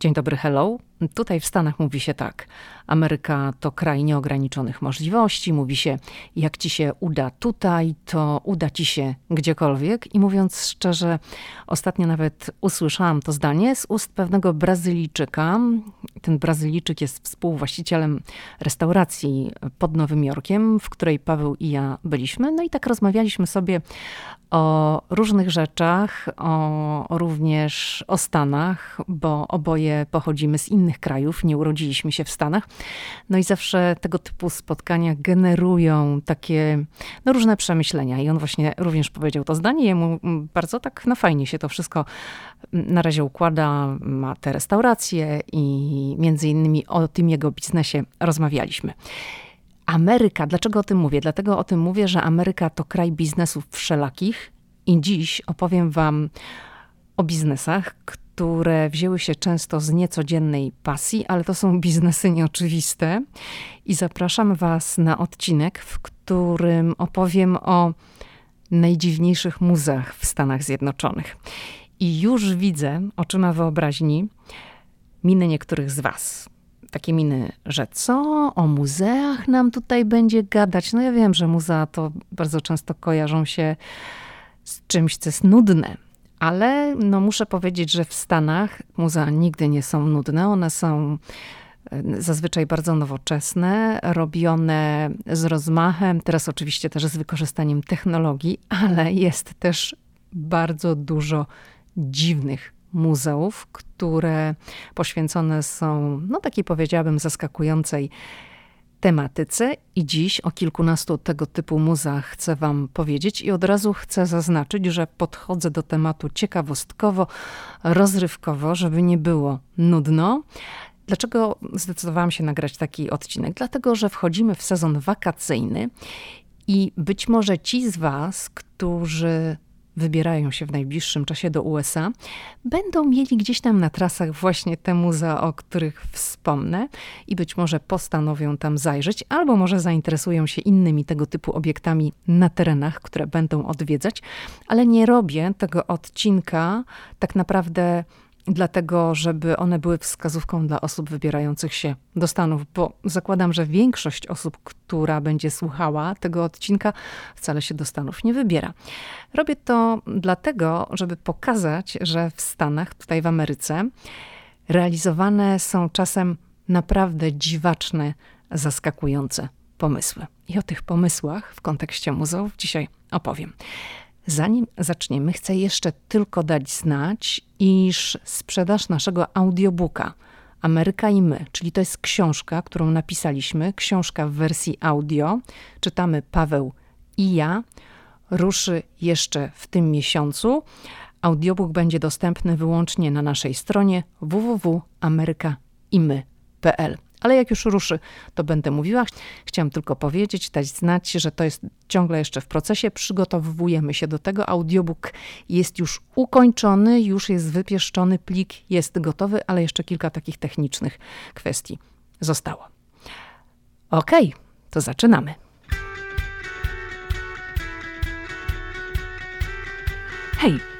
Dzień dobry, hello. Tutaj w Stanach mówi się tak. Ameryka to kraj nieograniczonych możliwości. Mówi się, jak ci się uda tutaj, to uda ci się gdziekolwiek. I mówiąc szczerze, ostatnio nawet usłyszałam to zdanie z ust pewnego Brazylijczyka. Ten Brazylijczyk jest współwłaścicielem restauracji pod Nowym Jorkiem, w której Paweł i ja byliśmy. No i tak rozmawialiśmy sobie o różnych rzeczach, o, również o Stanach, bo oboje pochodzimy z innych krajów, nie urodziliśmy się w Stanach. No i zawsze tego typu spotkania generują takie no, różne przemyślenia. I on właśnie również powiedział to zdanie. Jemu bardzo tak no, fajnie się to wszystko na razie układa. Ma te restauracje i między innymi o tym jego biznesie rozmawialiśmy. Ameryka, dlaczego o tym mówię? Dlatego o tym mówię, że Ameryka to kraj biznesów wszelakich i dziś opowiem Wam o biznesach, które wzięły się często z niecodziennej pasji, ale to są biznesy nieoczywiste. I zapraszam Was na odcinek, w którym opowiem o najdziwniejszych muzeach w Stanach Zjednoczonych. I już widzę oczyma wyobraźni miny niektórych z Was takie miny, że co o muzeach nam tutaj będzie gadać. No ja wiem, że muzea to bardzo często kojarzą się z czymś, co jest nudne. Ale no muszę powiedzieć, że w Stanach muzea nigdy nie są nudne. One są e, zazwyczaj bardzo nowoczesne, robione z rozmachem, teraz oczywiście też z wykorzystaniem technologii, ale jest też bardzo dużo dziwnych muzeów, które poświęcone są, no takiej powiedziałabym, zaskakującej tematyce i dziś o kilkunastu tego typu muzeach chcę Wam powiedzieć i od razu chcę zaznaczyć, że podchodzę do tematu ciekawostkowo, rozrywkowo, żeby nie było nudno. Dlaczego zdecydowałam się nagrać taki odcinek? Dlatego, że wchodzimy w sezon wakacyjny i być może ci z Was, którzy wybierają się w najbliższym czasie do USA, będą mieli gdzieś tam na trasach właśnie te muzea, o których wspomnę i być może postanowią tam zajrzeć, albo może zainteresują się innymi tego typu obiektami na terenach, które będą odwiedzać, ale nie robię tego odcinka tak naprawdę dlatego żeby one były wskazówką dla osób wybierających się do Stanów, bo zakładam, że większość osób, która będzie słuchała tego odcinka, wcale się do Stanów nie wybiera. Robię to dlatego, żeby pokazać, że w Stanach, tutaj w Ameryce, realizowane są czasem naprawdę dziwaczne, zaskakujące pomysły. I o tych pomysłach w kontekście muzeów dzisiaj opowiem. Zanim zaczniemy, chcę jeszcze tylko dać znać, iż sprzedaż naszego audiobooka Ameryka i my, czyli to jest książka, którą napisaliśmy, książka w wersji audio, czytamy Paweł i ja, ruszy jeszcze w tym miesiącu. Audiobook będzie dostępny wyłącznie na naszej stronie www.amerykaimy.pl ale jak już ruszy, to będę mówiła. Chciałam tylko powiedzieć, dać znać, że to jest ciągle jeszcze w procesie. Przygotowujemy się do tego. Audiobook jest już ukończony, już jest wypieszczony, plik jest gotowy, ale jeszcze kilka takich technicznych kwestii zostało. Ok, to zaczynamy.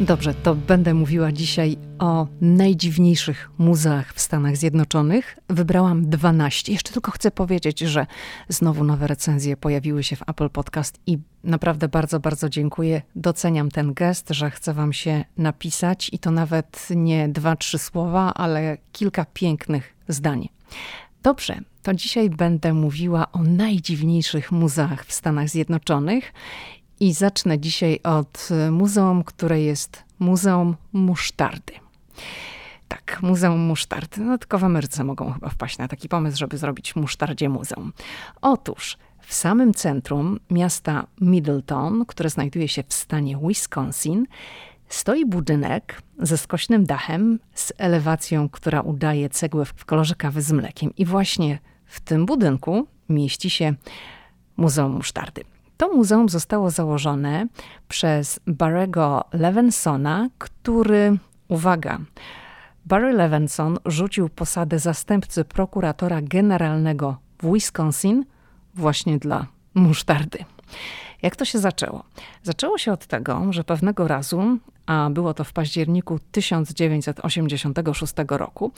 Dobrze, to będę mówiła dzisiaj o najdziwniejszych muzeach w Stanach Zjednoczonych. Wybrałam 12. Jeszcze tylko chcę powiedzieć, że znowu nowe recenzje pojawiły się w Apple Podcast i naprawdę bardzo, bardzo dziękuję. Doceniam ten gest, że chcę Wam się napisać i to nawet nie dwa, trzy słowa, ale kilka pięknych zdań. Dobrze, to dzisiaj będę mówiła o najdziwniejszych muzeach w Stanach Zjednoczonych i zacznę dzisiaj od muzeum, które jest Muzeum Musztardy. Tak, Muzeum Musztardy. No tylko w Ameryce mogą chyba wpaść na taki pomysł, żeby zrobić musztardzie muzeum. Otóż w samym centrum miasta Middleton, które znajduje się w stanie Wisconsin, stoi budynek ze skośnym dachem, z elewacją, która udaje cegłę w kolorze kawy z mlekiem. I właśnie w tym budynku mieści się Muzeum Musztardy. To muzeum zostało założone przez Barrego Levensona, który, uwaga, Barry Levenson rzucił posadę zastępcy prokuratora generalnego w Wisconsin właśnie dla musztardy. Jak to się zaczęło? Zaczęło się od tego, że pewnego razu, a było to w październiku 1986 roku,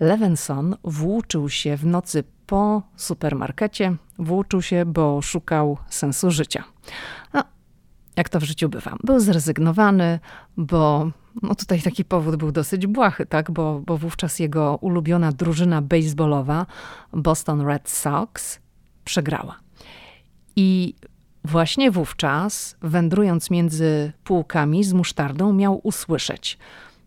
Levenson włóczył się w nocy po supermarkecie, włóczył się, bo szukał sensu życia. No, jak to w życiu bywa. Był zrezygnowany, bo no tutaj taki powód był dosyć błahy, tak? bo, bo wówczas jego ulubiona drużyna baseballowa, Boston Red Sox, przegrała. I właśnie wówczas, wędrując między półkami z musztardą, miał usłyszeć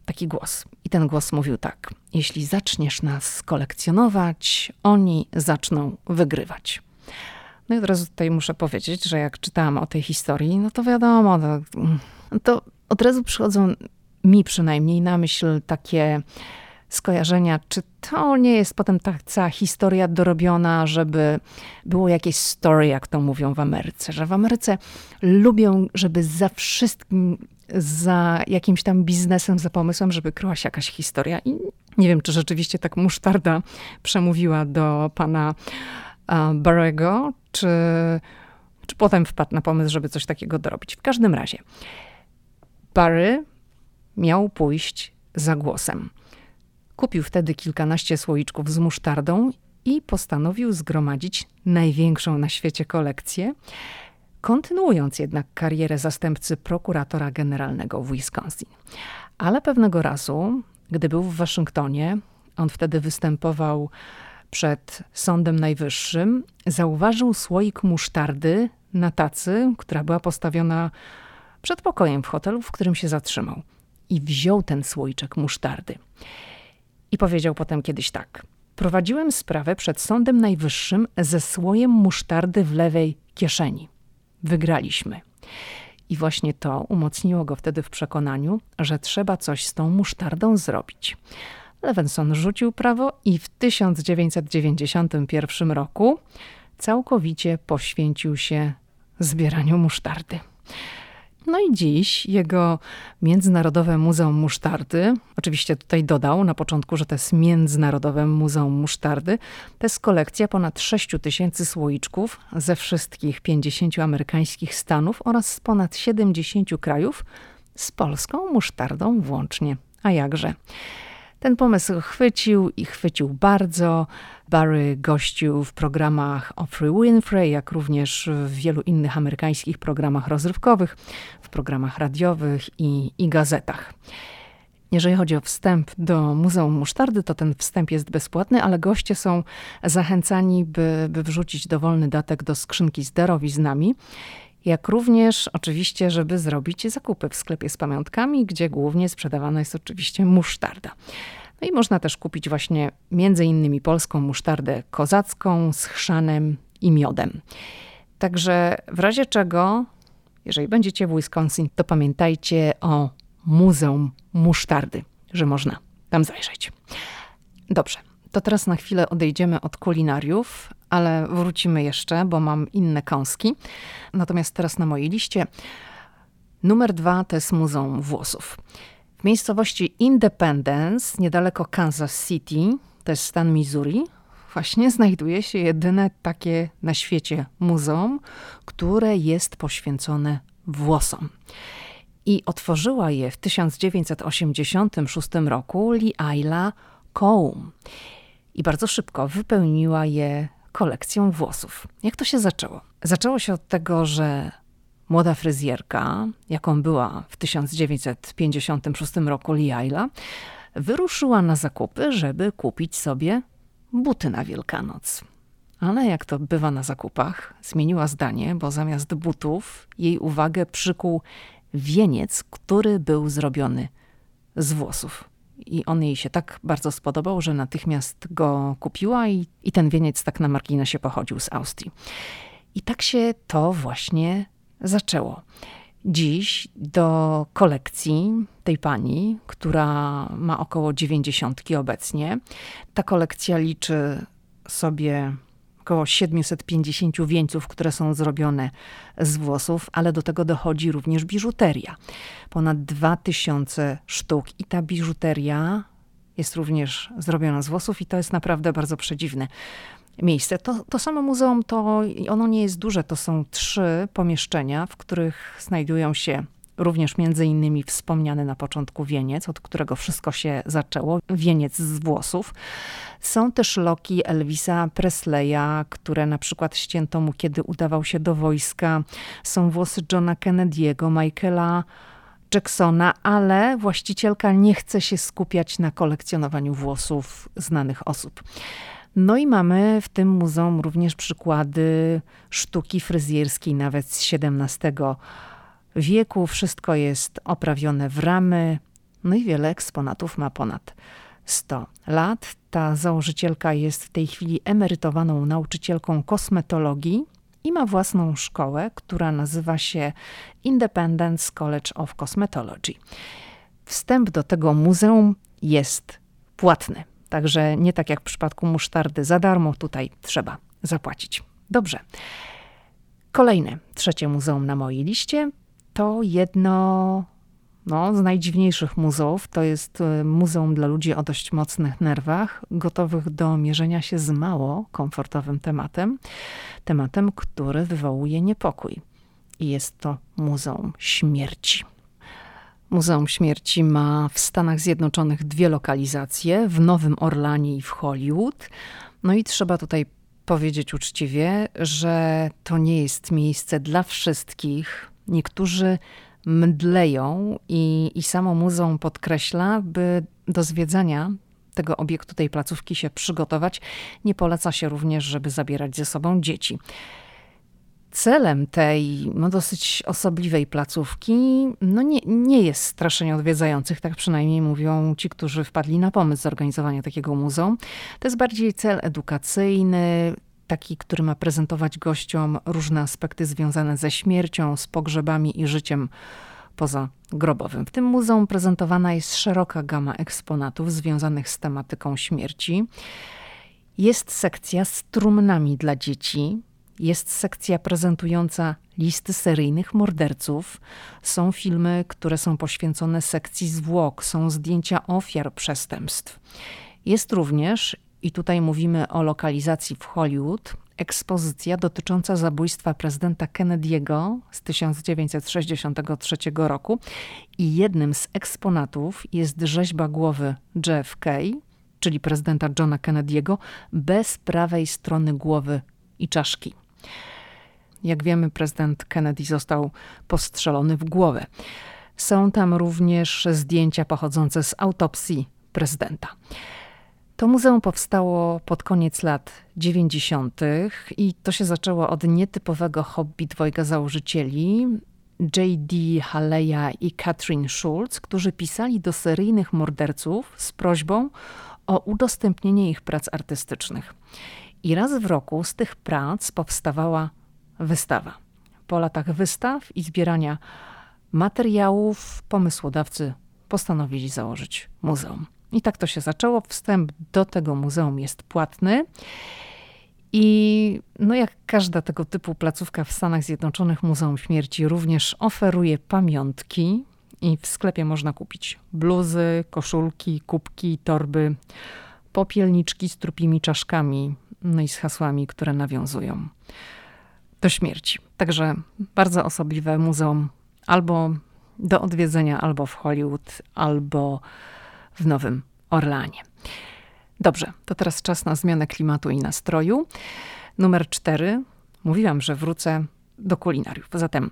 taki głos. I ten głos mówił tak: Jeśli zaczniesz nas kolekcjonować, oni zaczną wygrywać. No i od razu tutaj muszę powiedzieć, że jak czytałam o tej historii, no to wiadomo, to, to od razu przychodzą mi przynajmniej na myśl takie skojarzenia, czy to nie jest potem ta cała historia dorobiona, żeby było jakieś story, jak to mówią w Ameryce, że w Ameryce lubią, żeby za wszystkim, za jakimś tam biznesem, za pomysłem, żeby kryła się jakaś historia. I nie wiem, czy rzeczywiście tak musztarda przemówiła do pana Barrego, czy, czy potem wpadł na pomysł, żeby coś takiego dorobić. W każdym razie, Barry miał pójść za głosem. Kupił wtedy kilkanaście słoiczków z musztardą i postanowił zgromadzić największą na świecie kolekcję, kontynuując jednak karierę zastępcy prokuratora generalnego w Wisconsin. Ale pewnego razu, gdy był w Waszyngtonie, on wtedy występował przed Sądem Najwyższym, zauważył słoik musztardy na tacy, która była postawiona przed pokojem w hotelu, w którym się zatrzymał. I wziął ten słoiczek musztardy. I powiedział potem kiedyś tak. Prowadziłem sprawę przed Sądem Najwyższym ze słojem musztardy w lewej kieszeni. Wygraliśmy. I właśnie to umocniło go wtedy w przekonaniu, że trzeba coś z tą musztardą zrobić. Levenson rzucił prawo i w 1991 roku całkowicie poświęcił się zbieraniu musztardy. No i dziś jego Międzynarodowe Muzeum Musztardy, oczywiście tutaj dodał na początku, że to jest Międzynarodowe Muzeum Musztardy, to jest kolekcja ponad 6 tysięcy słoiczków ze wszystkich 50 amerykańskich stanów oraz z ponad 70 krajów z polską musztardą włącznie. A jakże? Ten pomysł chwycił i chwycił bardzo. Barry gościł w programach Oprah Winfrey, jak również w wielu innych amerykańskich programach rozrywkowych, w programach radiowych i, i gazetach. Jeżeli chodzi o wstęp do Muzeum Musztardy, to ten wstęp jest bezpłatny, ale goście są zachęcani, by, by wrzucić dowolny datek do skrzynki z darowiznami jak również oczywiście, żeby zrobić zakupy w sklepie z pamiątkami, gdzie głównie sprzedawana jest oczywiście musztarda. No i można też kupić właśnie między innymi polską musztardę kozacką z chrzanem i miodem. Także w razie czego, jeżeli będziecie w Wisconsin, to pamiętajcie o Muzeum Musztardy, że można tam zajrzeć. Dobrze, to teraz na chwilę odejdziemy od kulinariów, ale wrócimy jeszcze, bo mam inne kąski. Natomiast teraz na mojej liście numer dwa to jest Muzeum Włosów. W miejscowości Independence, niedaleko Kansas City, to jest stan Missouri, właśnie znajduje się jedyne takie na świecie muzeum, które jest poświęcone włosom. I otworzyła je w 1986 roku Lee Ayla Coum. I bardzo szybko wypełniła je kolekcją włosów. Jak to się zaczęło? Zaczęło się od tego, że młoda fryzjerka, jaką była w 1956 roku Liaila, wyruszyła na zakupy, żeby kupić sobie buty na Wielkanoc. Ale jak to bywa na zakupach, zmieniła zdanie, bo zamiast butów jej uwagę przykuł wieniec, który był zrobiony z włosów. I on jej się tak bardzo spodobał, że natychmiast go kupiła i, i ten wieniec tak na marginesie pochodził z Austrii. I tak się to właśnie zaczęło. Dziś do kolekcji tej pani, która ma około dziewięćdziesiątki obecnie, ta kolekcja liczy sobie około 750 wieńców, które są zrobione z włosów, ale do tego dochodzi również biżuteria. Ponad 2000 sztuk i ta biżuteria jest również zrobiona z włosów i to jest naprawdę bardzo przedziwne miejsce. To, to samo muzeum, to ono nie jest duże, to są trzy pomieszczenia, w których znajdują się również między innymi wspomniany na początku wieniec, od którego wszystko się zaczęło, wieniec z włosów. Są też loki Elvisa Presleya, które na przykład ścięto mu, kiedy udawał się do wojska. Są włosy Johna Kennedy'ego, Michaela Jacksona, ale właścicielka nie chce się skupiać na kolekcjonowaniu włosów znanych osób. No i mamy w tym muzeum również przykłady sztuki fryzjerskiej, nawet z XVII wieku. Wszystko jest oprawione w ramy, no i wiele eksponatów ma ponad 100 lat. Ta założycielka jest w tej chwili emerytowaną nauczycielką kosmetologii i ma własną szkołę, która nazywa się Independence College of Cosmetology. Wstęp do tego muzeum jest płatny. Także nie tak jak w przypadku musztardy za darmo, tutaj trzeba zapłacić. Dobrze. Kolejne, trzecie muzeum na mojej liście to jedno no, z najdziwniejszych muzeów. To jest y, muzeum dla ludzi o dość mocnych nerwach, gotowych do mierzenia się z mało komfortowym tematem, tematem, który wywołuje niepokój. I jest to Muzeum Śmierci. Muzeum Śmierci ma w Stanach Zjednoczonych dwie lokalizacje, w Nowym Orlanie i w Hollywood. No i trzeba tutaj powiedzieć uczciwie, że to nie jest miejsce dla wszystkich. Niektórzy mdleją i, i samo muzeum podkreśla, by do zwiedzania tego obiektu, tej placówki się przygotować. Nie poleca się również, żeby zabierać ze sobą dzieci. Celem tej no, dosyć osobliwej placówki no, nie, nie jest straszenie odwiedzających, tak przynajmniej mówią ci, którzy wpadli na pomysł zorganizowania takiego muzeum. To jest bardziej cel edukacyjny, taki, który ma prezentować gościom różne aspekty związane ze śmiercią, z pogrzebami i życiem pozagrobowym. W tym muzeum prezentowana jest szeroka gama eksponatów związanych z tematyką śmierci. Jest sekcja z trumnami dla dzieci, jest sekcja prezentująca listy seryjnych morderców. Są filmy, które są poświęcone sekcji zwłok, są zdjęcia ofiar przestępstw. Jest również, i tutaj mówimy o lokalizacji w Hollywood, ekspozycja dotycząca zabójstwa prezydenta Kennedy'ego z 1963 roku. I jednym z eksponatów jest rzeźba głowy JFK, czyli prezydenta Johna Kennedy'ego, bez prawej strony głowy i czaszki. Jak wiemy, prezydent Kennedy został postrzelony w głowę. Są tam również zdjęcia pochodzące z autopsji prezydenta. To muzeum powstało pod koniec lat 90. i to się zaczęło od nietypowego hobby dwojga założycieli, J.D. Haleya i Katrin Schulz, którzy pisali do seryjnych morderców z prośbą o udostępnienie ich prac artystycznych. I raz w roku z tych prac powstawała wystawa. Po latach wystaw i zbierania materiałów pomysłodawcy postanowili założyć muzeum. I tak to się zaczęło. Wstęp do tego muzeum jest płatny. I no jak każda tego typu placówka w Stanach Zjednoczonych, Muzeum Śmierci również oferuje pamiątki i w sklepie można kupić bluzy, koszulki, kubki, torby, popielniczki z trupimi czaszkami, no i z hasłami, które nawiązują do śmierci. Także bardzo osobliwe muzeum albo do odwiedzenia, albo w Hollywood, albo w Nowym Orlanie. Dobrze, to teraz czas na zmianę klimatu i nastroju. Numer cztery. Mówiłam, że wrócę do kulinariów. Zatem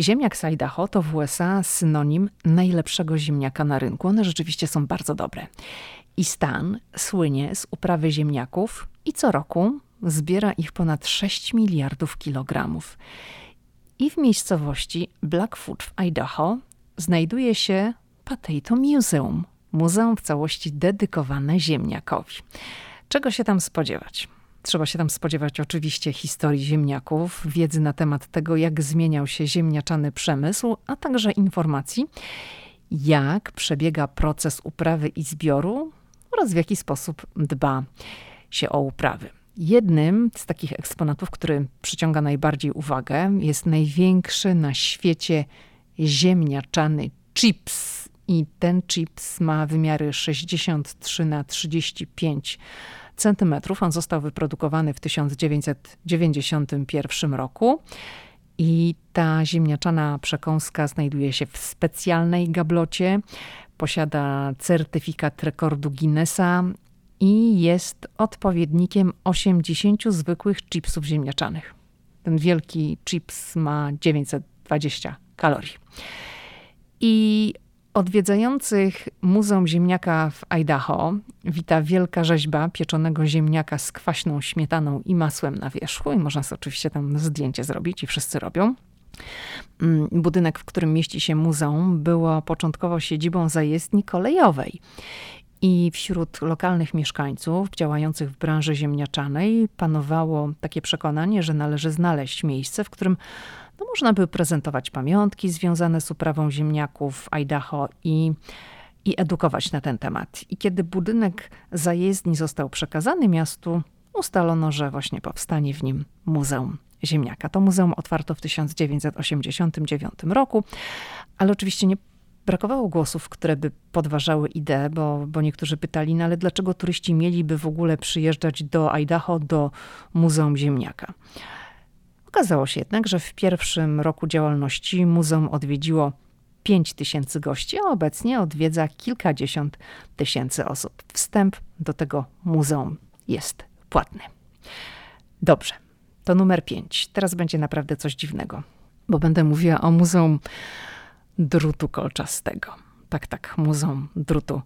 ziemniak z Idaho to w USA synonim najlepszego ziemniaka na rynku. One rzeczywiście są bardzo dobre. I stan słynie z uprawy ziemniaków i co roku zbiera ich ponad 6 miliardów kilogramów. I w miejscowości Blackfoot w Idaho znajduje się Potato Museum, muzeum w całości dedykowane ziemniakowi. Czego się tam spodziewać? Trzeba się tam spodziewać oczywiście historii ziemniaków, wiedzy na temat tego, jak zmieniał się ziemniaczany przemysł, a także informacji, jak przebiega proces uprawy i zbioru oraz w jaki sposób dba się o uprawy. Jednym z takich eksponatów, który przyciąga najbardziej uwagę, jest największy na świecie ziemniaczany chips. I ten chips ma wymiary 63 na 35 centymetrów. On został wyprodukowany w 1991 roku. I ta ziemniaczana przekąska znajduje się w specjalnej gablocie, posiada certyfikat rekordu Guinnessa i jest odpowiednikiem 80 zwykłych chipsów ziemniaczanych. Ten wielki chips ma 920 kalorii. I odwiedzających Muzeum Ziemniaka w Idaho wita wielka rzeźba pieczonego ziemniaka z kwaśną śmietaną i masłem na wierzchu. I można sobie oczywiście tam zdjęcie zrobić i wszyscy robią. Mm, budynek, w którym mieści się muzeum, było początkowo siedzibą zajezdni kolejowej. I wśród lokalnych mieszkańców działających w branży ziemniaczanej panowało takie przekonanie, że należy znaleźć miejsce, w którym no, można by prezentować pamiątki związane z uprawą ziemniaków w Idaho i, i edukować na ten temat. I kiedy budynek zajezdni został przekazany miastu, ustalono, że właśnie powstanie w nim Muzeum Ziemniaka. To muzeum otwarto w 1989 roku, ale oczywiście nie brakowało głosów, które by podważały ideę, bo, bo niektórzy pytali, no ale dlaczego turyści mieliby w ogóle przyjeżdżać do Idaho, do Muzeum Ziemniaka? Okazało się jednak, że w pierwszym roku działalności muzeum odwiedziło 5 tysięcy gości, a obecnie odwiedza kilkadziesiąt tysięcy osób. Wstęp do tego muzeum jest płatny. Dobrze, to numer 5. Teraz będzie naprawdę coś dziwnego, bo będę mówiła o Muzeum Drutu Kolczastego. Tak, tak, Muzeum Drutu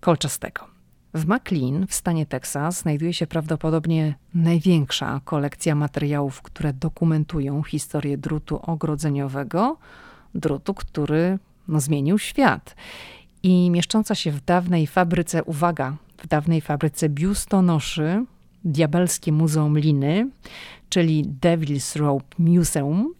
Kolczastego. W McLean w stanie Teksas znajduje się prawdopodobnie największa kolekcja materiałów, które dokumentują historię drutu ogrodzeniowego, drutu, który no, zmienił świat. I mieszcząca się w dawnej fabryce, uwaga, w dawnej fabryce biustonoszy, diabelskie Muzeum Liny, czyli Devil's Rope Museum,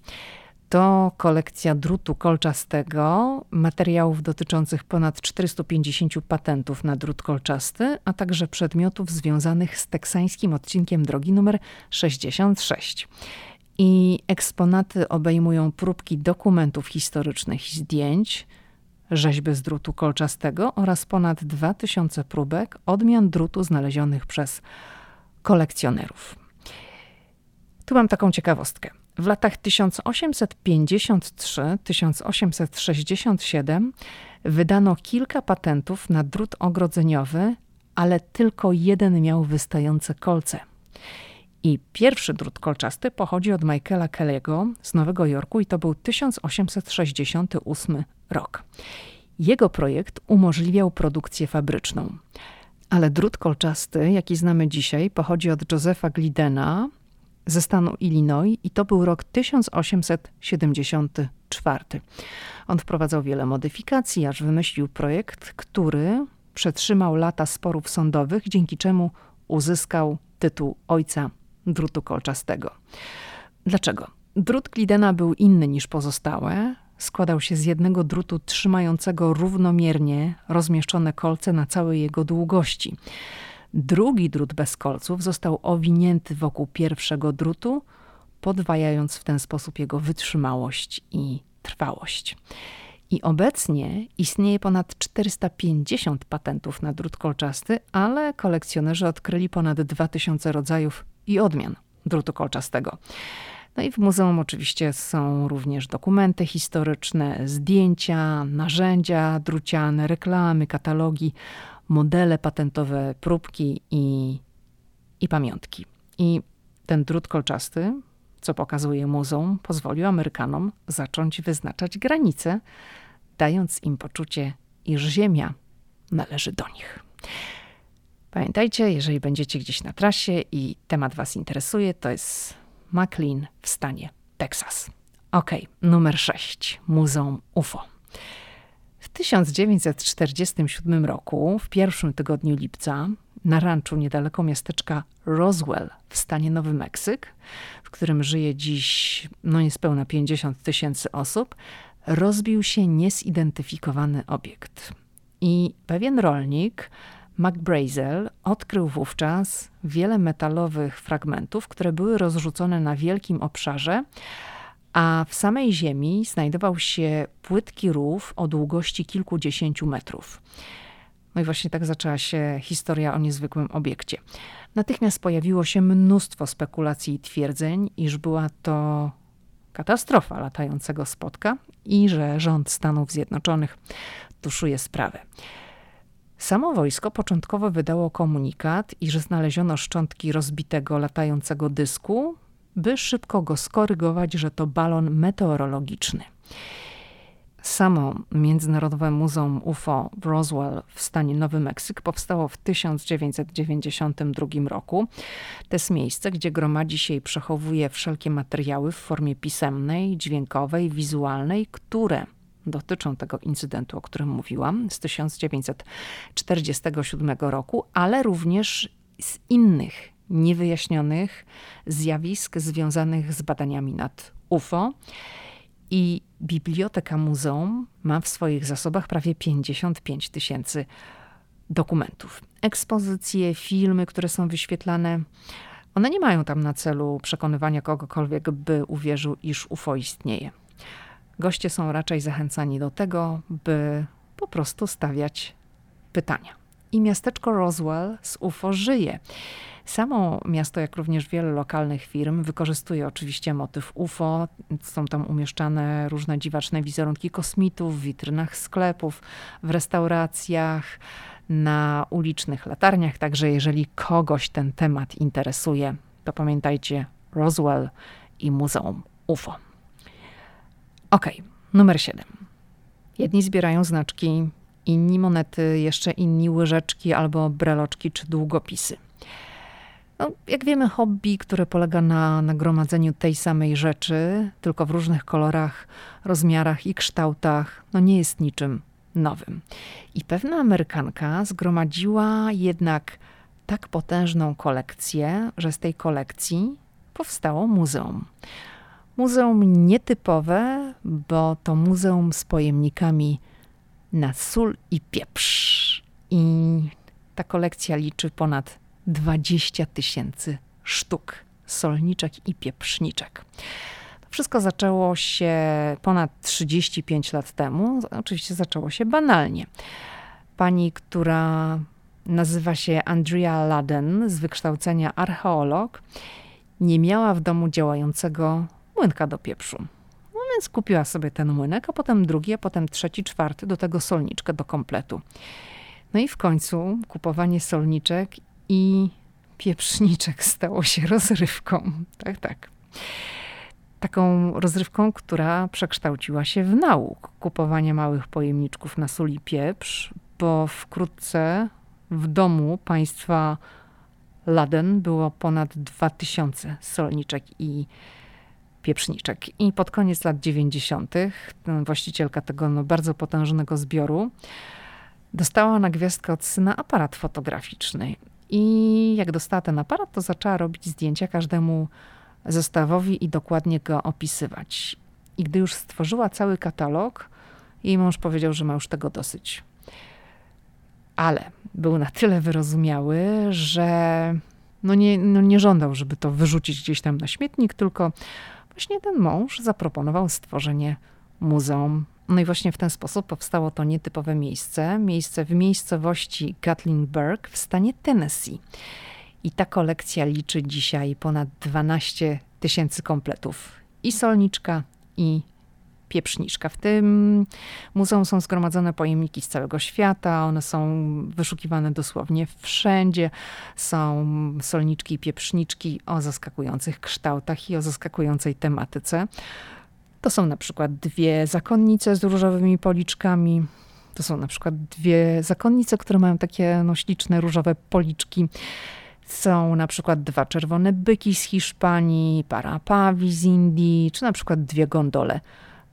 to kolekcja drutu kolczastego, materiałów dotyczących ponad 450 patentów na drut kolczasty, a także przedmiotów związanych z teksańskim odcinkiem drogi numer 66. I eksponaty obejmują próbki dokumentów historycznych i zdjęć, rzeźby z drutu kolczastego oraz ponad 2000 próbek odmian drutu znalezionych przez kolekcjonerów. Tu mam taką ciekawostkę. W latach 1853-1867 wydano kilka patentów na drut ogrodzeniowy, ale tylko jeden miał wystające kolce. I pierwszy drut kolczasty pochodzi od Michaela Kelly'ego z Nowego Jorku i to był 1868 rok. Jego projekt umożliwiał produkcję fabryczną. Ale drut kolczasty, jaki znamy dzisiaj, pochodzi od Josepha Glidena, ze stanu Illinois i to był rok 1874. On wprowadzał wiele modyfikacji, aż wymyślił projekt, który przetrzymał lata sporów sądowych, dzięki czemu uzyskał tytuł ojca drutu kolczastego. Dlaczego? Drut Glidena był inny niż pozostałe. Składał się z jednego drutu trzymającego równomiernie rozmieszczone kolce na całej jego długości. Drugi drut bez kolców został owinięty wokół pierwszego drutu, podwajając w ten sposób jego wytrzymałość i trwałość. I obecnie istnieje ponad 450 patentów na drut kolczasty, ale kolekcjonerzy odkryli ponad 2000 rodzajów i odmian drutu kolczastego. No i w muzeum oczywiście są również dokumenty historyczne, zdjęcia, narzędzia druciane, reklamy, katalogi modele patentowe, próbki i, i pamiątki. I ten drut kolczasty, co pokazuje muzeum, pozwolił Amerykanom zacząć wyznaczać granice, dając im poczucie, iż ziemia należy do nich. Pamiętajcie, jeżeli będziecie gdzieś na trasie i temat Was interesuje, to jest McLean w stanie Teksas. Ok, numer 6. Muzeum UFO. W 1947 roku, w pierwszym tygodniu lipca, na ranczu niedaleko miasteczka Roswell w stanie Nowy Meksyk, w którym żyje dziś no niespełna 50 tysięcy osób, rozbił się niezidentyfikowany obiekt. I pewien rolnik, McBrazel, odkrył wówczas wiele metalowych fragmentów, które były rozrzucone na wielkim obszarze, a w samej ziemi znajdował się płytki rów o długości kilkudziesięciu metrów. No i właśnie tak zaczęła się historia o niezwykłym obiekcie. Natychmiast pojawiło się mnóstwo spekulacji i twierdzeń, iż była to katastrofa latającego spotka i że rząd Stanów Zjednoczonych tuszuje sprawę. Samo wojsko początkowo wydało komunikat, iż znaleziono szczątki rozbitego latającego dysku, by szybko go skorygować, że to balon meteorologiczny. Samo Międzynarodowe Muzeum UFO w Roswell w stanie Nowy Meksyk powstało w 1992 roku. To jest miejsce, gdzie gromadzi się i przechowuje wszelkie materiały w formie pisemnej, dźwiękowej, wizualnej, które dotyczą tego incydentu, o którym mówiłam, z 1947 roku, ale również z innych niewyjaśnionych zjawisk związanych z badaniami nad UFO. I Biblioteka Muzeum ma w swoich zasobach prawie 55 tysięcy dokumentów. Ekspozycje, filmy, które są wyświetlane, one nie mają tam na celu przekonywania kogokolwiek, by uwierzył, iż UFO istnieje. Goście są raczej zachęcani do tego, by po prostu stawiać pytania. I miasteczko Roswell z UFO żyje. Samo miasto, jak również wiele lokalnych firm, wykorzystuje oczywiście motyw UFO. Są tam umieszczane różne dziwaczne wizerunki kosmitów w witrynach sklepów, w restauracjach, na ulicznych latarniach. Także jeżeli kogoś ten temat interesuje, to pamiętajcie Roswell i Muzeum UFO. Ok, numer 7. Jedni zbierają znaczki, inni monety, jeszcze inni łyżeczki albo breloczki czy długopisy. No, jak wiemy, hobby, które polega na nagromadzeniu tej samej rzeczy, tylko w różnych kolorach, rozmiarach i kształtach, no nie jest niczym nowym. I pewna Amerykanka zgromadziła jednak tak potężną kolekcję, że z tej kolekcji powstało muzeum. Muzeum nietypowe, bo to muzeum z pojemnikami na sól i pieprz. I ta kolekcja liczy ponad 20 tysięcy sztuk solniczek i pieprzniczek. Wszystko zaczęło się ponad 35 lat temu. Oczywiście zaczęło się banalnie. Pani, która nazywa się Andrea Laden, z wykształcenia archeolog, nie miała w domu działającego młynka do pieprzu. No więc kupiła sobie ten młynek, a potem drugi, a potem trzeci, czwarty, do tego solniczkę do kompletu. No i w końcu kupowanie solniczek i pieprzniczek stało się rozrywką. Tak, tak. Taką rozrywką, która przekształciła się w nauk kupowania małych pojemniczków na sól i pieprz, bo wkrótce w domu państwa Laden było ponad 2000 solniczek i pieprzniczek. I pod koniec lat 90. właścicielka tego no, bardzo potężnego zbioru dostała na gwiazdkę od syna aparat fotograficzny. I jak dostała ten aparat, to zaczęła robić zdjęcia każdemu zestawowi i dokładnie go opisywać. I gdy już stworzyła cały katalog, jej mąż powiedział, że ma już tego dosyć. Ale był na tyle wyrozumiały, że no nie, no nie żądał, żeby to wyrzucić gdzieś tam na śmietnik, tylko właśnie ten mąż zaproponował stworzenie muzeum no i właśnie w ten sposób powstało to nietypowe miejsce, miejsce w miejscowości Gatlinburg w stanie Tennessee. I ta kolekcja liczy dzisiaj ponad 12 tysięcy kompletów. I solniczka, i pieprzniczka. W tym muzeum są zgromadzone pojemniki z całego świata, one są wyszukiwane dosłownie wszędzie. Są solniczki i pieprzniczki o zaskakujących kształtach i o zaskakującej tematyce. To są na przykład dwie zakonnice z różowymi policzkami. To są na przykład dwie zakonnice, które mają takie no, śliczne różowe policzki. Są na przykład dwa czerwone byki z Hiszpanii, para pawi z Indii, czy na przykład dwie gondole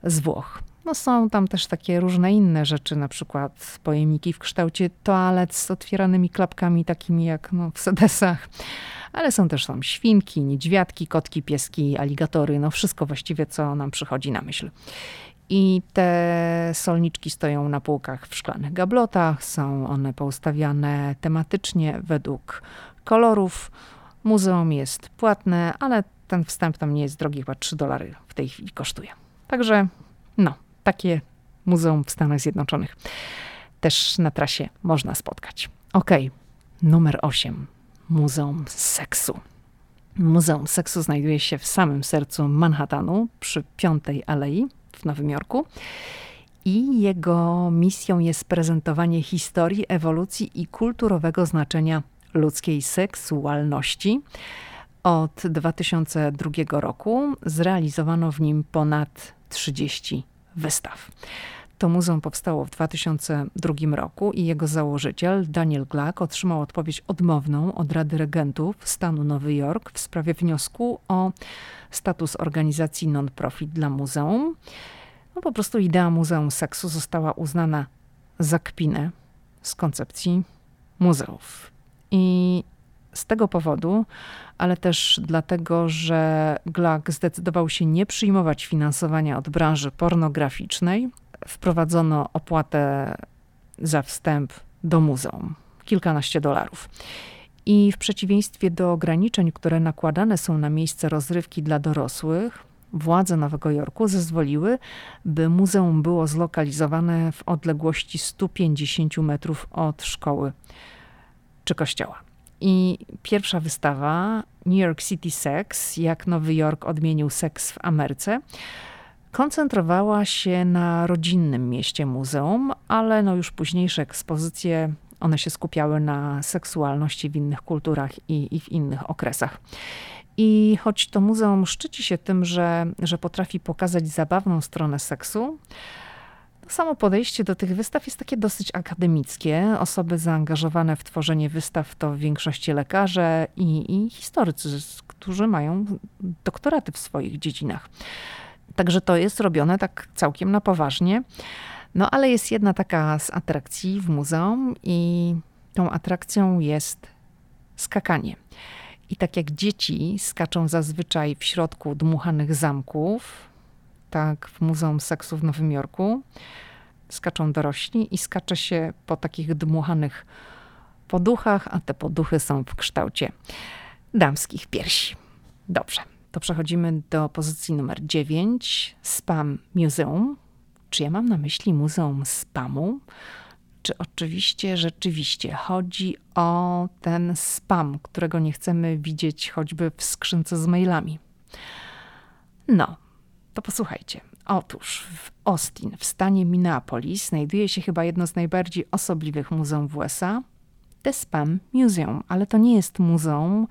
z Włoch. No są tam też takie różne inne rzeczy, na przykład pojemniki w kształcie toalet z otwieranymi klapkami, takimi jak no, w sedesach. Ale są też tam świnki, niedźwiadki, kotki, pieski, aligatory, no wszystko właściwie, co nam przychodzi na myśl. I te solniczki stoją na półkach w szklanych gablotach, są one poustawiane tematycznie według kolorów. Muzeum jest płatne, ale ten wstęp tam nie jest drogi, chyba 3 dolary w tej chwili kosztuje. Także no, takie muzeum w Stanach Zjednoczonych też na trasie można spotkać. Ok, numer 8. Muzeum Seksu. Muzeum Seksu znajduje się w samym sercu Manhattanu, przy Piątej Alei w Nowym Jorku. I jego misją jest prezentowanie historii, ewolucji i kulturowego znaczenia ludzkiej seksualności. Od 2002 roku zrealizowano w nim ponad 30 wystaw. To muzeum powstało w 2002 roku i jego założyciel, Daniel Glack, otrzymał odpowiedź odmowną od Rady Regentów stanu Nowy Jork w sprawie wniosku o status organizacji non-profit dla muzeum. No po prostu idea Muzeum Seksu została uznana za kpinę z koncepcji muzeów. I z tego powodu, ale też dlatego, że Glack zdecydował się nie przyjmować finansowania od branży pornograficznej, wprowadzono opłatę za wstęp do muzeum kilkanaście dolarów. I w przeciwieństwie do ograniczeń, które nakładane są na miejsce rozrywki dla dorosłych, władze Nowego Jorku zezwoliły, by muzeum było zlokalizowane w odległości 150 metrów od szkoły czy kościoła. I pierwsza wystawa, New York City Sex, jak Nowy Jork odmienił seks w Ameryce, koncentrowała się na rodzinnym mieście muzeum, ale no już późniejsze ekspozycje, one się skupiały na seksualności w innych kulturach i, i w innych okresach. I choć to muzeum szczyci się tym, że, że potrafi pokazać zabawną stronę seksu, Samo podejście do tych wystaw jest takie dosyć akademickie. Osoby zaangażowane w tworzenie wystaw to w większości lekarze i, i historycy, którzy mają doktoraty w swoich dziedzinach. Także to jest robione tak całkiem na poważnie. No ale jest jedna taka z atrakcji w muzeum i tą atrakcją jest skakanie. I tak jak dzieci skaczą zazwyczaj w środku dmuchanych zamków, tak w Muzeum Seksu w Nowym Jorku, skaczą dorośli i skacze się po takich dmuchanych poduchach, a te poduchy są w kształcie damskich piersi. Dobrze, to przechodzimy do pozycji numer 9, Spam Museum. Czy ja mam na myśli Muzeum Spamu? Czy oczywiście, rzeczywiście chodzi o ten spam, którego nie chcemy widzieć choćby w skrzynce z mailami? No, to posłuchajcie. Otóż w Austin, w stanie Minneapolis, znajduje się chyba jedno z najbardziej osobliwych muzeum w USA. The Spam Museum, ale to nie jest muzeum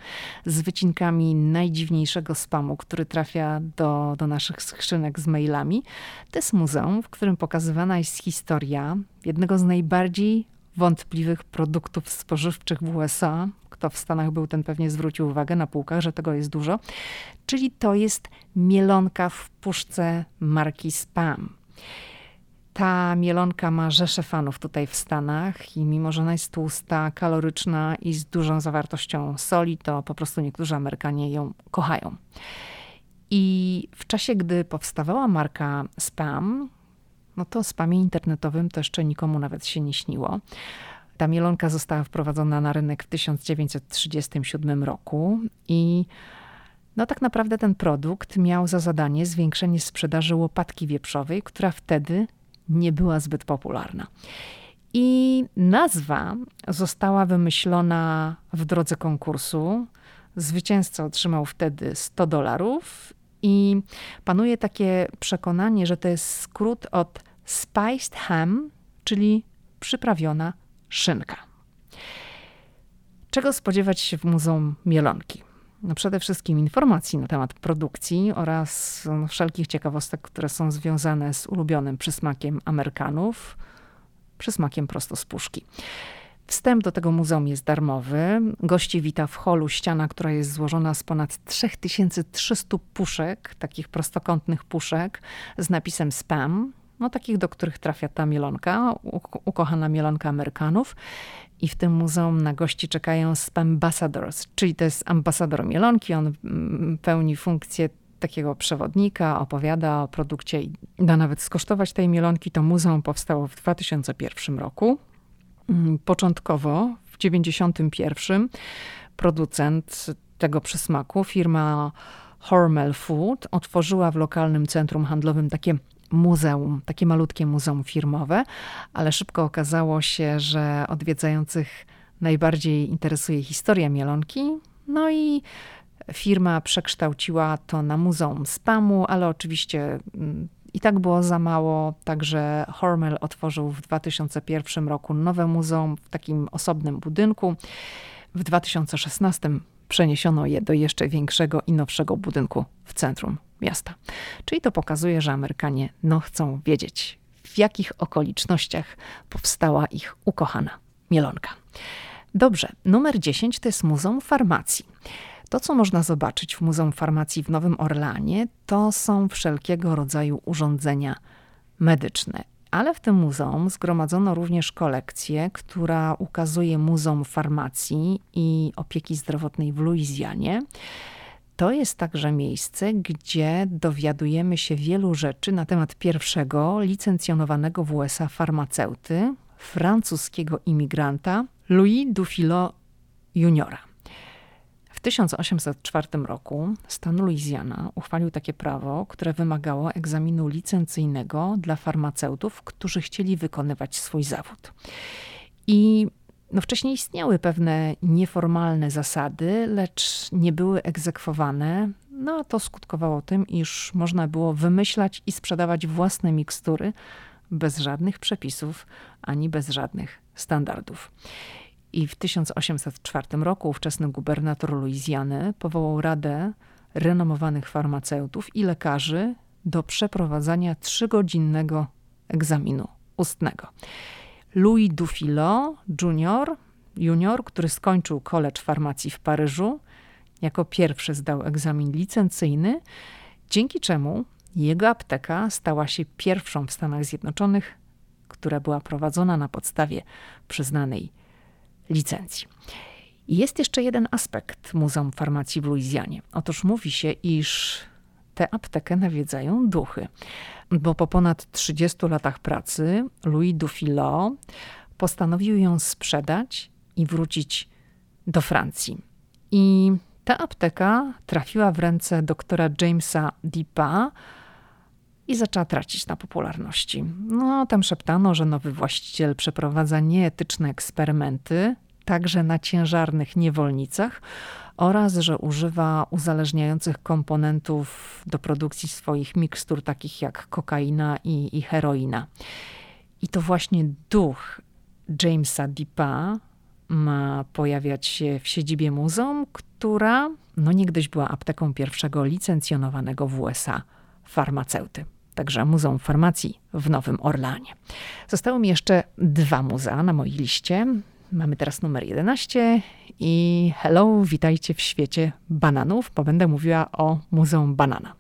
z wycinkami najdziwniejszego spamu, który trafia do, do naszych skrzynek z mailami. To jest muzeum, w którym pokazywana jest historia jednego z najbardziej wątpliwych produktów spożywczych w USA. Kto w Stanach był, ten pewnie zwrócił uwagę na półkach, że tego jest dużo. Czyli to jest mielonka w puszce marki Spam. Ta mielonka ma rzesze fanów tutaj w Stanach i mimo, że ona jest tłusta, kaloryczna i z dużą zawartością soli, to po prostu niektórzy Amerykanie ją kochają. I w czasie, gdy powstawała marka Spam, no to spamie internetowym to jeszcze nikomu nawet się nie śniło. Ta mielonka została wprowadzona na rynek w 1937 roku i no tak naprawdę ten produkt miał za zadanie zwiększenie sprzedaży łopatki wieprzowej, która wtedy nie była zbyt popularna. I nazwa została wymyślona w drodze konkursu. Zwycięzca otrzymał wtedy 100 dolarów i panuje takie przekonanie, że to jest skrót od spiced ham, czyli przyprawiona szynka. Czego spodziewać się w Muzeum Mielonki? No przede wszystkim informacji na temat produkcji oraz no, wszelkich ciekawostek, które są związane z ulubionym przysmakiem Amerykanów, przysmakiem prosto z puszki. Wstęp do tego muzeum jest darmowy. Gości wita w holu ściana, która jest złożona z ponad 3300 puszek, takich prostokątnych puszek z napisem spam. no takich, do których trafia ta mielonka, ukochana mielonka Amerykanów. I w tym muzeum na gości czekają Spambassadors, czyli to jest ambasador mielonki. On mm, pełni funkcję takiego przewodnika, opowiada o produkcie i da nawet skosztować tej mielonki. To muzeum powstało w 2001 roku. Mm, początkowo, w 1991, producent tego przysmaku, firma Hormel Food, otworzyła w lokalnym centrum handlowym takie muzeum, takie malutkie muzeum firmowe, ale szybko okazało się, że odwiedzających najbardziej interesuje historia mielonki. No i firma przekształciła to na muzeum spamu, ale oczywiście mm, i tak było za mało, także Hormel otworzył w 2001 roku nowe muzeum w takim osobnym budynku. W 2016 przeniesiono je do jeszcze większego i nowszego budynku w centrum miasta. Czyli to pokazuje, że Amerykanie no, chcą wiedzieć, w jakich okolicznościach powstała ich ukochana mielonka. Dobrze, numer 10 to jest Muzeum Farmacji. To, co można zobaczyć w Muzeum Farmacji w Nowym Orleanie, to są wszelkiego rodzaju urządzenia medyczne. Ale w tym muzeum zgromadzono również kolekcję, która ukazuje Muzeum Farmacji i Opieki Zdrowotnej w Luizjanie. To jest także miejsce, gdzie dowiadujemy się wielu rzeczy na temat pierwszego licencjonowanego w USA farmaceuty, francuskiego imigranta Louis Dufilo Juniora. W 1804 roku stan Louisiana uchwalił takie prawo, które wymagało egzaminu licencyjnego dla farmaceutów, którzy chcieli wykonywać swój zawód. I no wcześniej istniały pewne nieformalne zasady, lecz nie były egzekwowane. No a to skutkowało tym, iż można było wymyślać i sprzedawać własne mikstury bez żadnych przepisów ani bez żadnych standardów. I w 1804 roku ówczesny gubernator Luizjany powołał radę renomowanych farmaceutów i lekarzy do przeprowadzania trzygodzinnego egzaminu ustnego. Louis Dufilo Jr., junior, który skończył College Farmacji w Paryżu, jako pierwszy zdał egzamin licencyjny, dzięki czemu jego apteka stała się pierwszą w Stanach Zjednoczonych, która była prowadzona na podstawie przyznanej licencji. Jest jeszcze jeden aspekt Muzeum Farmacji w Luizjanie. Otóż mówi się, iż tę aptekę nawiedzają duchy bo po ponad 30 latach pracy Louis Dufilo postanowił ją sprzedać i wrócić do Francji. I ta apteka trafiła w ręce doktora Jamesa Deepa i zaczęła tracić na popularności. No, tam szeptano, że nowy właściciel przeprowadza nieetyczne eksperymenty, także na ciężarnych niewolnicach, oraz że używa uzależniających komponentów do produkcji swoich mikstur, takich jak kokaina i, i heroina. I to właśnie duch Jamesa Deepa ma pojawiać się w siedzibie muzeum, która no niegdyś była apteką pierwszego licencjonowanego w USA farmaceuty. Także Muzeum Farmacji w Nowym Orlanie. Zostały mi jeszcze dwa muzea na mojej liście. Mamy teraz numer 11 i hello, witajcie w świecie bananów, bo będę mówiła o Muzeum Banana.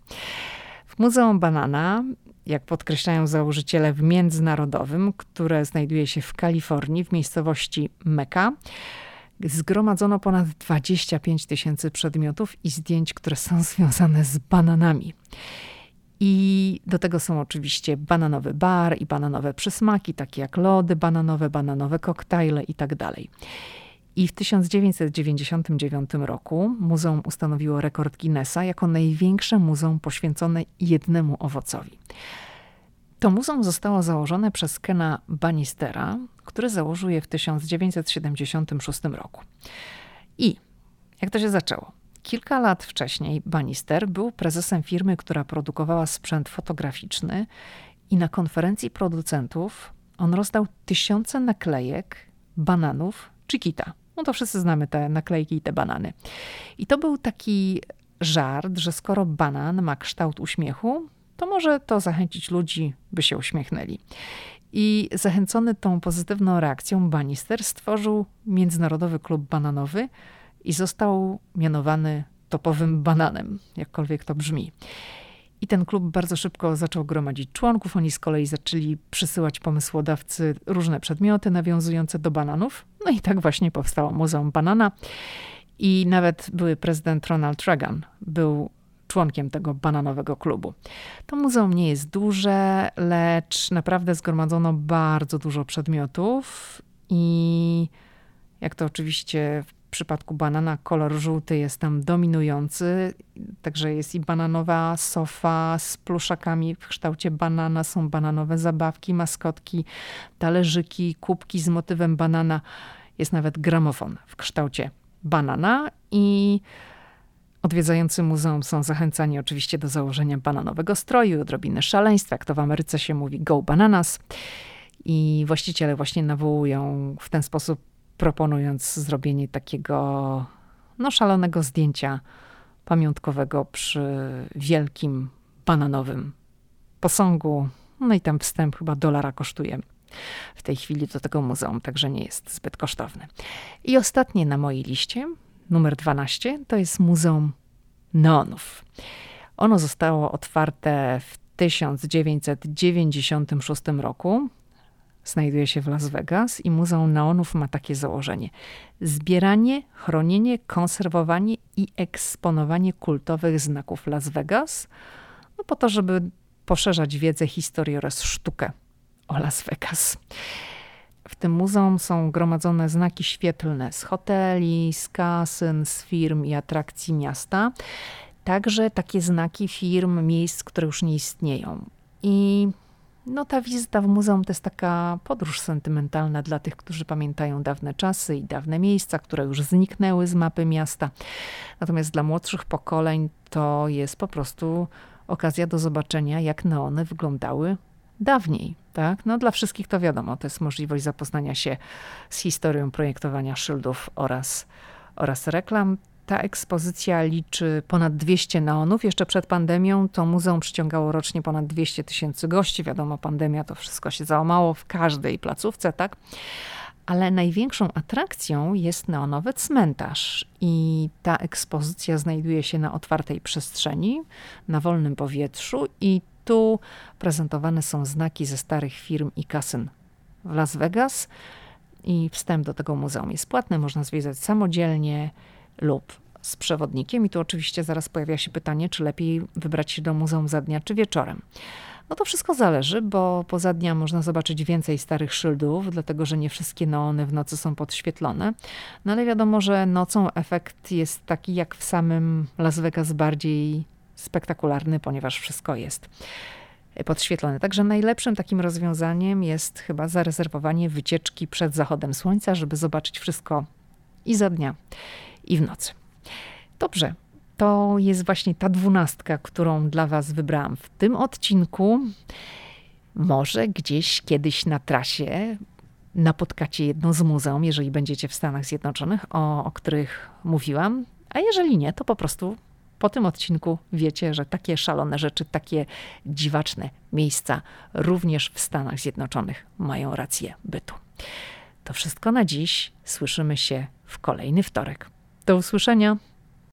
W Muzeum Banana, jak podkreślają założyciele w Międzynarodowym, które znajduje się w Kalifornii, w miejscowości Mecca, zgromadzono ponad 25 tysięcy przedmiotów i zdjęć, które są związane z bananami. I do tego są oczywiście bananowy bar i bananowe przysmaki, takie jak lody bananowe, bananowe koktajle itd. Tak I w 1999 roku muzeum ustanowiło rekord Guinnessa jako największe muzeum poświęcone jednemu owocowi. To muzeum zostało założone przez Kena Banistera, który założył je w 1976 roku. I jak to się zaczęło? Kilka lat wcześniej Bannister był prezesem firmy, która produkowała sprzęt fotograficzny i na konferencji producentów on rozdał tysiące naklejek bananów Chiquita. No to wszyscy znamy te naklejki i te banany. I to był taki żart, że skoro banan ma kształt uśmiechu, to może to zachęcić ludzi, by się uśmiechnęli. I zachęcony tą pozytywną reakcją, Bannister stworzył Międzynarodowy Klub Bananowy, i został mianowany topowym bananem, jakkolwiek to brzmi. I ten klub bardzo szybko zaczął gromadzić członków. Oni z kolei zaczęli przysyłać pomysłodawcy różne przedmioty nawiązujące do bananów. No i tak właśnie powstało Muzeum Banana. I nawet były prezydent Ronald Reagan był członkiem tego bananowego klubu. To muzeum nie jest duże, lecz naprawdę zgromadzono bardzo dużo przedmiotów i jak to oczywiście w przypadku banana kolor żółty jest tam dominujący, także jest i bananowa sofa z pluszakami w kształcie banana, są bananowe zabawki, maskotki, talerzyki, kubki z motywem banana. Jest nawet gramofon w kształcie banana i Odwiedzający muzeum są zachęcani oczywiście do założenia bananowego stroju, odrobiny szaleństwa, jak to w Ameryce się mówi go bananas. I właściciele właśnie nawołują w ten sposób, proponując zrobienie takiego no, szalonego zdjęcia pamiątkowego przy wielkim bananowym posągu. No i tam wstęp chyba dolara kosztuje w tej chwili do tego muzeum, także nie jest zbyt kosztowny. I ostatnie na mojej liście numer 12 to jest Muzeum Neonów. Ono zostało otwarte w 1996 roku. Znajduje się w Las Vegas i Muzeum Neonów ma takie założenie: zbieranie, chronienie, konserwowanie i eksponowanie kultowych znaków Las Vegas, no po to, żeby poszerzać wiedzę, historię oraz sztukę o Las Vegas. W tym muzeum są gromadzone znaki świetlne z hoteli, z kasyn, z firm i atrakcji miasta. Także takie znaki firm, miejsc, które już nie istnieją. I no, ta wizyta w muzeum to jest taka podróż sentymentalna dla tych, którzy pamiętają dawne czasy i dawne miejsca, które już zniknęły z mapy miasta. Natomiast dla młodszych pokoleń to jest po prostu okazja do zobaczenia, jak neony wyglądały dawniej. Tak? No, dla wszystkich to wiadomo, to jest możliwość zapoznania się z historią projektowania szyldów oraz, oraz reklam. Ta ekspozycja liczy ponad 200 neonów. Jeszcze przed pandemią to muzeum przyciągało rocznie ponad 200 tysięcy gości. Wiadomo, pandemia to wszystko się załamało w każdej placówce, tak? Ale największą atrakcją jest neonowy cmentarz. I ta ekspozycja znajduje się na otwartej przestrzeni, na wolnym powietrzu i tu prezentowane są znaki ze starych firm i kasyn w Las Vegas. I wstęp do tego muzeum jest płatny, można zwiedzać samodzielnie lub z przewodnikiem. I tu oczywiście zaraz pojawia się pytanie, czy lepiej wybrać się do muzeum za dnia czy wieczorem. No to wszystko zależy, bo poza dnia można zobaczyć więcej starych szyldów, dlatego że nie wszystkie neony w nocy są podświetlone. No ale wiadomo, że nocą efekt jest taki jak w samym Las Vegas, bardziej spektakularny, ponieważ wszystko jest podświetlone. Także najlepszym takim rozwiązaniem jest chyba zarezerwowanie wycieczki przed zachodem słońca, żeby zobaczyć wszystko i za dnia, i w nocy. Dobrze, to jest właśnie ta dwunastka, którą dla Was wybrałam w tym odcinku. Może gdzieś kiedyś na trasie napotkacie jedno z muzeum, jeżeli będziecie w Stanach Zjednoczonych, o, o których mówiłam. A jeżeli nie, to po prostu po tym odcinku wiecie, że takie szalone rzeczy, takie dziwaczne miejsca również w Stanach Zjednoczonych mają rację bytu. To wszystko na dziś. Słyszymy się w kolejny wtorek. Do usłyszenia.